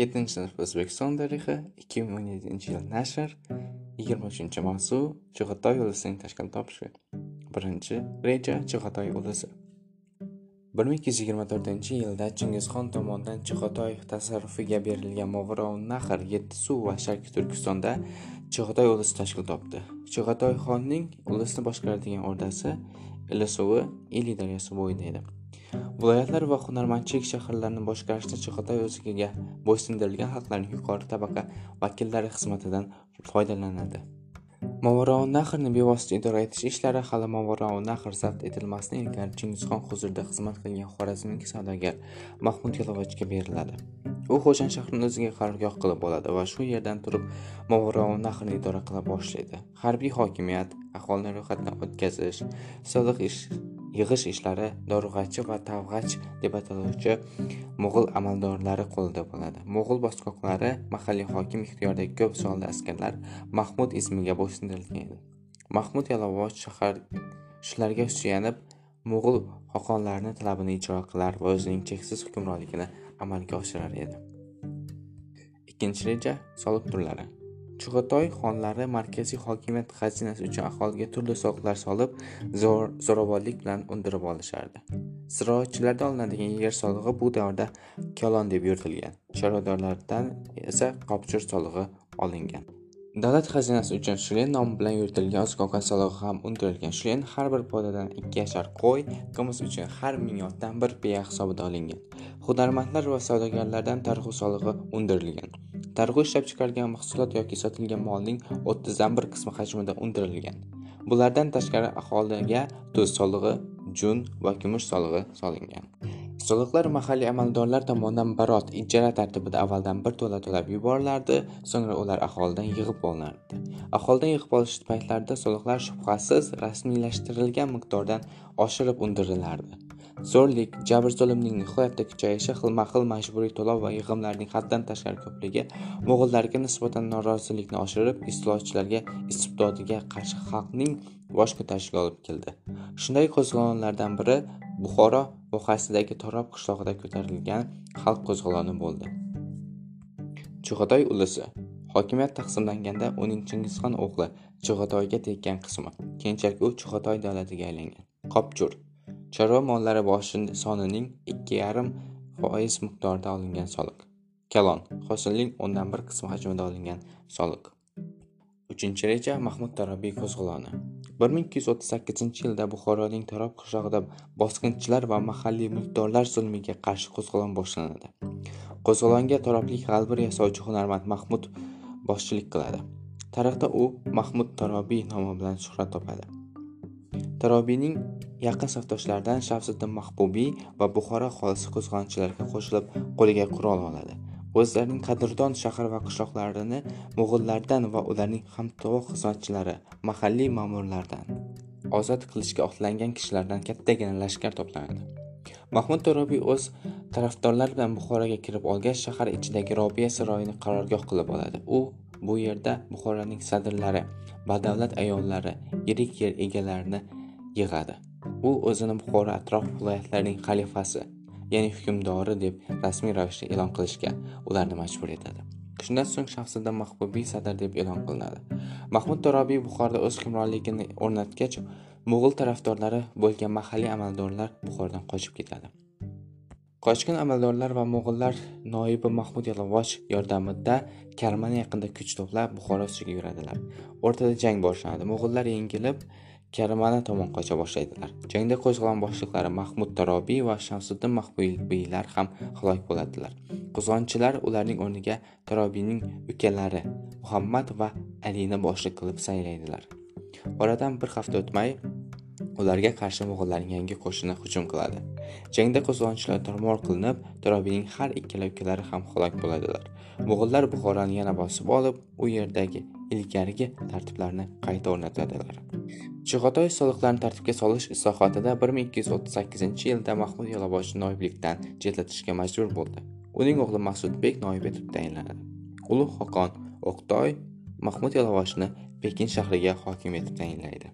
yettinchi sinf o'zbekiston tarixi ikki ming o'n yettinchi yil nashr yigirma uchinchi mavzu chig'atoy ulusining tashkil topishi birinchi reja chig'atoy ulusi bir ming ikki yuz yigirma to'rtinchi yilda chingizxon tomonidan chig'atoy tasarrufiga berilgan movarounnahr yettisuv va sharqiy turkistonda chig'atoy ulusi tashkil topdi. Chig'atoy xonning ulusni boshqaradigan o'rdasi ilisuvi ili daryosi bo'yida edi. Viloyatlar va hunarmandchilik shaharlarini boshqarishda chig'atoy o'ziga bo'ysundirilgan xalqlarning yuqori tabaqa vakillari xizmatidan foydalanadi. Movarounahrni bevosita idora etish ishlari hali movarounahr zabt etilmasdan ilgari chingizxon huzurida xizmat qilgan xorazmlik savdogar mahmud yalovachga beriladi. U xo'jand shahrini o'ziga qarorgoh qilib oladi va shu yerdan turib movarounahrni idora qila boshlaydi. Harbiy hokimiyat aholini ro'yxatdan o'tkazish soliq ish yig'ish ishlari dorug'achi va tavg'ach deb ataluvchi mo'g'ul amaldorlari qo'lida bo'ladi. Mo'g'ul bosqoqlari mahalliy hokim ixtiyoridagi ko'p sonli askarlar mahmud ismiga bo'ysundirilgan edi. Mahmud yalavoch shahar shularga suyanib mo'g'ul xoqonlarini talabini ijro qilar va o'zining cheksiz hukmronligini amalga oshirar edi ikkinchi reja soliq turlari. Chug'atoy xonlari markaziy hokimiyat xazinasi uchun aholiga turli soliqlar solib zo'ravonlik bilan undirib olishardi. Ziroatchilardan olinadigan yer solig'i bu davrda kalon deb yuritilgan. Chorvadorlardan esa qopchur solig'i olingan. Davlat xazinasi uchun shlen nomi bilan yuritilgan oziq ovqat solig'i ham undirilgan. Shlen har bir podadan ikki yashar qo'y qimiz uchun har ming yotdan bir biya hisobida olingan. Hunarmandlar va savdogarlardan targ'u solig'i undirilgan. Targ'u ishlab chiqarilgan mahsulot yoki sotilgan molning o'ttizdan bir qismi hajmida undirilgan. Bulardan tashqari aholiga tuz solig'i jun va kumush solig'i solingan. Soliqlar mahalliy amaldorlar tomonidan barot ijara tartibida avvaldan bir to'la to'lab yuborilardi so'ngra ular aholidan yig'ib olinardi aholidan yig'ib olish paytlarida soliqlar shubhasiz rasmiylashtirilgan miqdordan oshirib undirilardi zo'rlik jabr zulmning nihoyatda kuchayishi xilma xil majburiy to'lov va yig'imlarning haddan tashqari ko'pligi mo'g'ullarga nisbatan norozilikni oshirib istilochilarga istibdodiga qarshi xalqning bosh ko'tarishiga olib keldi. Shunday qo'zg'olonlardan biri buxoro vohasidagi torob qishlog'ida ko'tarilgan xalq qo'zg'oloni bo'ldi. Chug'atoy ulusi hokimiyat taqsimlanganda uning chingizxon o'g'li Chug'atoyga tekkan qismi keyinchalik u Chug'atoy davlatiga aylangan. Qopchur chorva mollari boshi sonining ikki yarim foiz miqdorida olingan soliq. Kalon hosilning o'ndan bir qismi hajmida olingan soliq. Uchinchi reja mahmud tarobiy qo'zg'oloni. Bir ming ikki yuz o'ttiz sakkizinchi yilda buxoroning tarob qishlog'ida bosqinchilar va mahalliy mulkdorlar zulmiga qarshi qo'zg'olon boshlanadi. Qo'zg'olonga taroblik g'albir yasovchi hunarmand mahmud boshchilik qiladi. Tarixda u mahmud tarobiy nomi bilan shuhrat topadi. Tarobiyning yaqin safdoshlaridan shamsiddin mahbubiy va buxoro aholisi qo'zg'olonchilarga qo'shilib qo'liga qurol oladi. O'zlarining qadrdon shahar va qishloqlarini mo'g'ullardan va ularning hamtovoq xizmatchilari mahalliy ma'murlardan ozod qilishga otlangan kishilardan kattagina lashkar to'planadi. Mahmud torobiy o'z tarafdorlari bilan buxoroga kirib olgach shahar ichidagi robiya saroyini qarorgoh qilib oladi. U bu yerda buxoroning sadrlari badavlat ayollari yirik yer egalarini yig'adi. U o'zini buxoro atrof viloyatlarining xalifasi ya'ni hukmdori deb rasmiy ravishda e'lon qilishga ularni majbur etadi. Shundan so'ng shamsiddin mahbubiy sadr deb e'lon qilinadi. Mahmud torobiy buxoroda o'z hukmronligini o'rnatgach mo'g'ul tarafdorlari bo'lgan mahalliy amaldorlar buxorodan qochib ketadi. Qochgan amaldorlar va mo'g'ullar noibi mahmud yalavoch yordamida karmana yaqinida kuch to'plab buxoro ustiga yuradilar. O'rtada jang boshlanadi. Mo'g'ullar yengilib karmana tomon qocha boshlaydilar. Jangda qo'zg'olon boshliqlari mahmud tarobiy va shamsiddin mahbubiylar ham halok bo'ladilar. Qo'zg'olonchilar ularning o'rniga tarobiyning ukalari muhammad va alini boshliq qilib saylaydilar oradan bir hafta o'tmay ularga qarshi mo'g'ullarning yangi qo'shini hujum qiladi. Jangda qo'zg'olonchilar tormor qilinib turobiyning har ikkala ukalari ham halok bo'ladilar. Mo'g'ullar buxoroni yana bosib olib u yerdagi ilgarigi tartiblarni qayta o'rnatadilar. Chig'atoy soliqlarni tartibga solish islohotida bir ming ikki yuz o'ttiz sakkizinchi yilda mahmud yalavochni noiblikdan chetlatishga majbur bo'ldi. Uning o'g'li masudbek noib etib tayinlanadi. Ulug' xoqon o'qtoy mahmud yalavochni pekin shahriga hokim etib tayinlaydi.